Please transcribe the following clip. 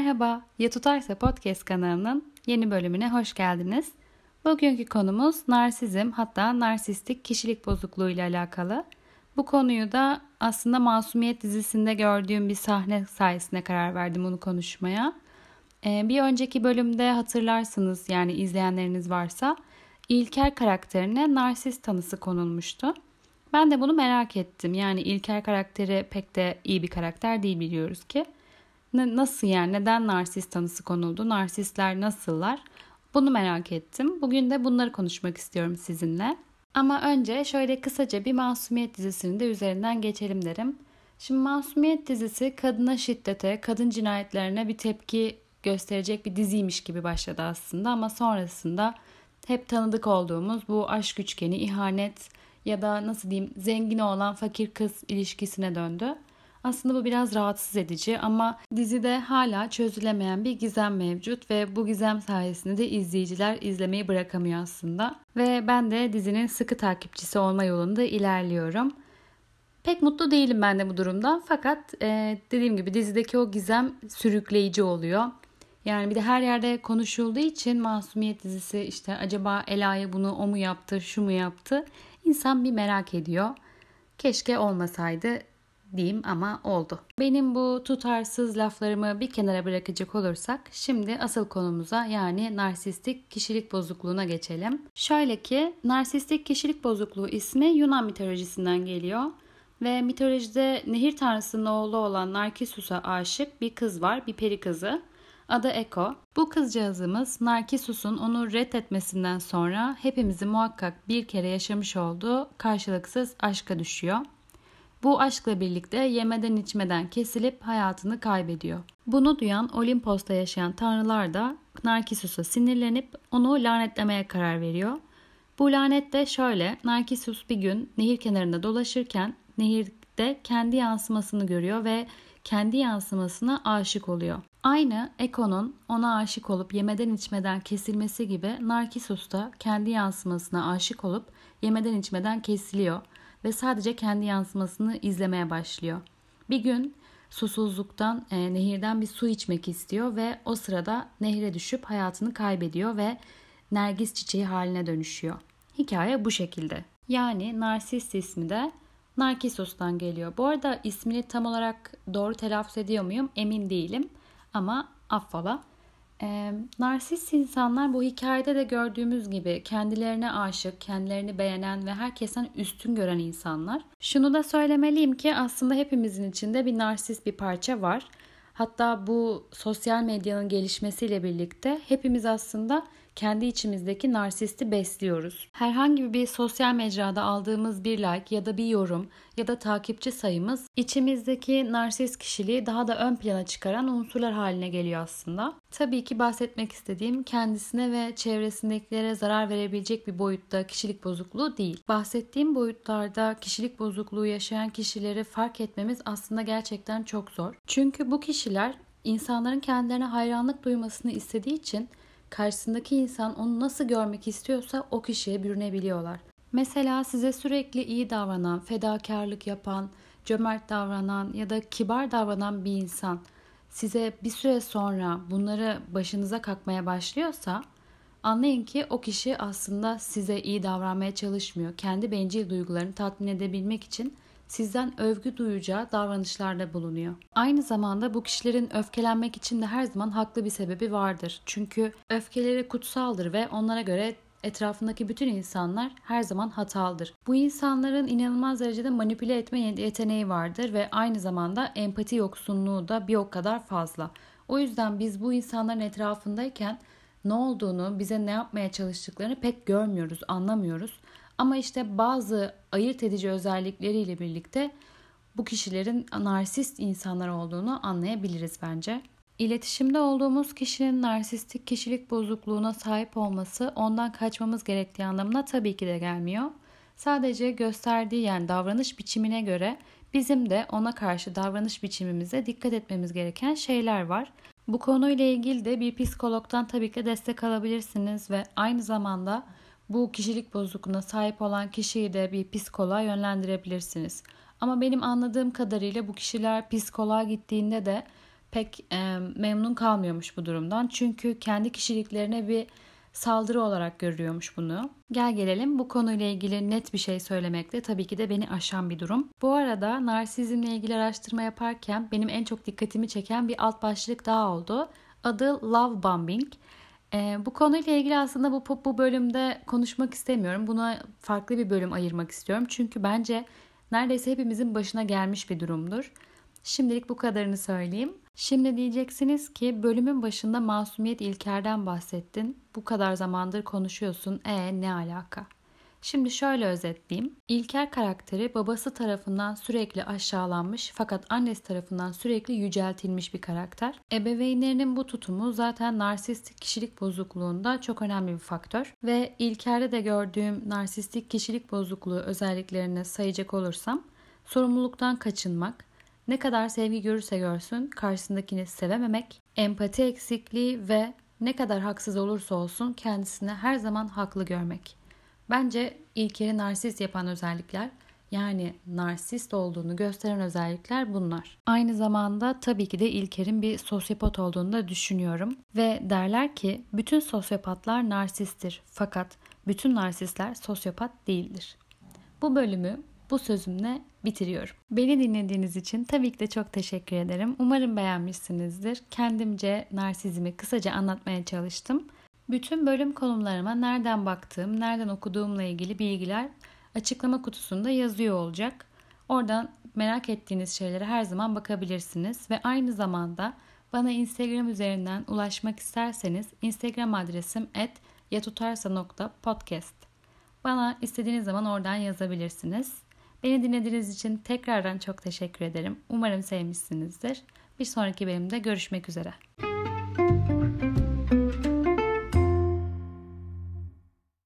Merhaba, Ya Tutarsa Podcast kanalının yeni bölümüne hoş geldiniz. Bugünkü konumuz narsizm hatta narsistik kişilik bozukluğu ile alakalı. Bu konuyu da aslında Masumiyet dizisinde gördüğüm bir sahne sayesinde karar verdim bunu konuşmaya. Ee, bir önceki bölümde hatırlarsınız yani izleyenleriniz varsa İlker karakterine narsist tanısı konulmuştu. Ben de bunu merak ettim. Yani İlker karakteri pek de iyi bir karakter değil biliyoruz ki. Nasıl yani? Neden narsist tanısı konuldu? Narsistler nasıllar? Bunu merak ettim. Bugün de bunları konuşmak istiyorum sizinle. Ama önce şöyle kısaca bir Masumiyet dizisini de üzerinden geçelim derim. Şimdi Masumiyet dizisi kadına şiddete, kadın cinayetlerine bir tepki gösterecek bir diziymiş gibi başladı aslında ama sonrasında hep tanıdık olduğumuz bu aşk üçgeni, ihanet ya da nasıl diyeyim zengin olan fakir kız ilişkisine döndü. Aslında bu biraz rahatsız edici ama dizide hala çözülemeyen bir gizem mevcut ve bu gizem sayesinde de izleyiciler izlemeyi bırakamıyor aslında. Ve ben de dizinin sıkı takipçisi olma yolunda ilerliyorum. Pek mutlu değilim ben de bu durumdan fakat e, dediğim gibi dizideki o gizem sürükleyici oluyor. Yani bir de her yerde konuşulduğu için Masumiyet dizisi işte acaba Ela'ya bunu o mu yaptı, şu mu yaptı? İnsan bir merak ediyor. Keşke olmasaydı diyeyim ama oldu. Benim bu tutarsız laflarımı bir kenara bırakacak olursak şimdi asıl konumuza yani narsistik kişilik bozukluğuna geçelim. Şöyle ki narsistik kişilik bozukluğu ismi Yunan mitolojisinden geliyor. Ve mitolojide nehir tanrısının oğlu olan Narkisus'a aşık bir kız var, bir peri kızı. Adı Eko. Bu kızcağızımız Narkisus'un onu reddetmesinden sonra hepimizi muhakkak bir kere yaşamış olduğu karşılıksız aşka düşüyor. Bu aşkla birlikte yemeden içmeden kesilip hayatını kaybediyor. Bunu duyan Olimpos'ta yaşayan tanrılar da Narkisus'a sinirlenip onu lanetlemeye karar veriyor. Bu lanet de şöyle, Narkisus bir gün nehir kenarında dolaşırken nehirde kendi yansımasını görüyor ve kendi yansımasına aşık oluyor. Aynı Eko'nun ona aşık olup yemeden içmeden kesilmesi gibi Narkisus da kendi yansımasına aşık olup yemeden içmeden kesiliyor ve sadece kendi yansımasını izlemeye başlıyor. Bir gün susuzluktan e, nehirden bir su içmek istiyor ve o sırada nehre düşüp hayatını kaybediyor ve nergis çiçeği haline dönüşüyor. Hikaye bu şekilde. Yani Narsist ismi de Narkisos'tan geliyor. Bu arada ismini tam olarak doğru telaffuz ediyor muyum emin değilim ama affola. E, narsist insanlar bu hikayede de gördüğümüz gibi kendilerine aşık, kendilerini beğenen ve herkesten üstün gören insanlar. Şunu da söylemeliyim ki aslında hepimizin içinde bir narsist bir parça var. Hatta bu sosyal medyanın gelişmesiyle birlikte hepimiz aslında kendi içimizdeki narsisti besliyoruz. Herhangi bir sosyal mecrada aldığımız bir like ya da bir yorum ya da takipçi sayımız içimizdeki narsist kişiliği daha da ön plana çıkaran unsurlar haline geliyor aslında. Tabii ki bahsetmek istediğim kendisine ve çevresindekilere zarar verebilecek bir boyutta kişilik bozukluğu değil. Bahsettiğim boyutlarda kişilik bozukluğu yaşayan kişileri fark etmemiz aslında gerçekten çok zor. Çünkü bu kişiler insanların kendilerine hayranlık duymasını istediği için karşısındaki insan onu nasıl görmek istiyorsa o kişiye bürünebiliyorlar. Mesela size sürekli iyi davranan, fedakarlık yapan, cömert davranan ya da kibar davranan bir insan size bir süre sonra bunları başınıza kakmaya başlıyorsa anlayın ki o kişi aslında size iyi davranmaya çalışmıyor. Kendi bencil duygularını tatmin edebilmek için sizden övgü duyacağı davranışlarda bulunuyor. Aynı zamanda bu kişilerin öfkelenmek için de her zaman haklı bir sebebi vardır. Çünkü öfkeleri kutsaldır ve onlara göre etrafındaki bütün insanlar her zaman hatalıdır. Bu insanların inanılmaz derecede manipüle etme yeteneği vardır ve aynı zamanda empati yoksunluğu da bir o kadar fazla. O yüzden biz bu insanların etrafındayken ne olduğunu, bize ne yapmaya çalıştıklarını pek görmüyoruz, anlamıyoruz. Ama işte bazı ayırt edici özellikleriyle birlikte bu kişilerin narsist insanlar olduğunu anlayabiliriz bence. İletişimde olduğumuz kişinin narsistik kişilik bozukluğuna sahip olması ondan kaçmamız gerektiği anlamına tabii ki de gelmiyor. Sadece gösterdiği yani davranış biçimine göre bizim de ona karşı davranış biçimimize dikkat etmemiz gereken şeyler var. Bu konuyla ilgili de bir psikologdan tabii ki destek alabilirsiniz ve aynı zamanda bu kişilik bozukluğuna sahip olan kişiyi de bir psikoloğa yönlendirebilirsiniz. Ama benim anladığım kadarıyla bu kişiler psikoloğa gittiğinde de pek e, memnun kalmıyormuş bu durumdan. Çünkü kendi kişiliklerine bir saldırı olarak görüyormuş bunu. Gel gelelim bu konuyla ilgili net bir şey söylemekte tabii ki de beni aşan bir durum. Bu arada narsizmle ilgili araştırma yaparken benim en çok dikkatimi çeken bir alt başlık daha oldu. Adı love bombing. Ee, bu konuyla ilgili aslında bu, bu bölümde konuşmak istemiyorum. Buna farklı bir bölüm ayırmak istiyorum. Çünkü bence neredeyse hepimizin başına gelmiş bir durumdur. Şimdilik bu kadarını söyleyeyim. Şimdi diyeceksiniz ki bölümün başında masumiyet İlker'den bahsettin. Bu kadar zamandır konuşuyorsun. E ne alaka? Şimdi şöyle özetleyeyim. İlker karakteri babası tarafından sürekli aşağılanmış fakat annesi tarafından sürekli yüceltilmiş bir karakter. Ebeveynlerinin bu tutumu zaten narsistik kişilik bozukluğunda çok önemli bir faktör. Ve İlker'de de gördüğüm narsistik kişilik bozukluğu özelliklerini sayacak olursam sorumluluktan kaçınmak, ne kadar sevgi görürse görsün karşısındakini sevememek, empati eksikliği ve ne kadar haksız olursa olsun kendisini her zaman haklı görmek. Bence İlker'i narsist yapan özellikler yani narsist olduğunu gösteren özellikler bunlar. Aynı zamanda tabii ki de İlker'in bir sosyopat olduğunu da düşünüyorum. Ve derler ki bütün sosyopatlar narsisttir fakat bütün narsistler sosyopat değildir. Bu bölümü bu sözümle bitiriyorum. Beni dinlediğiniz için tabii ki de çok teşekkür ederim. Umarım beğenmişsinizdir. Kendimce narsizmi kısaca anlatmaya çalıştım. Bütün bölüm konumlarıma nereden baktığım, nereden okuduğumla ilgili bilgiler açıklama kutusunda yazıyor olacak. Oradan merak ettiğiniz şeylere her zaman bakabilirsiniz ve aynı zamanda bana Instagram üzerinden ulaşmak isterseniz Instagram adresim @yatutarsa.podcast. Bana istediğiniz zaman oradan yazabilirsiniz. Beni dinlediğiniz için tekrardan çok teşekkür ederim. Umarım sevmişsinizdir. Bir sonraki bölümde görüşmek üzere.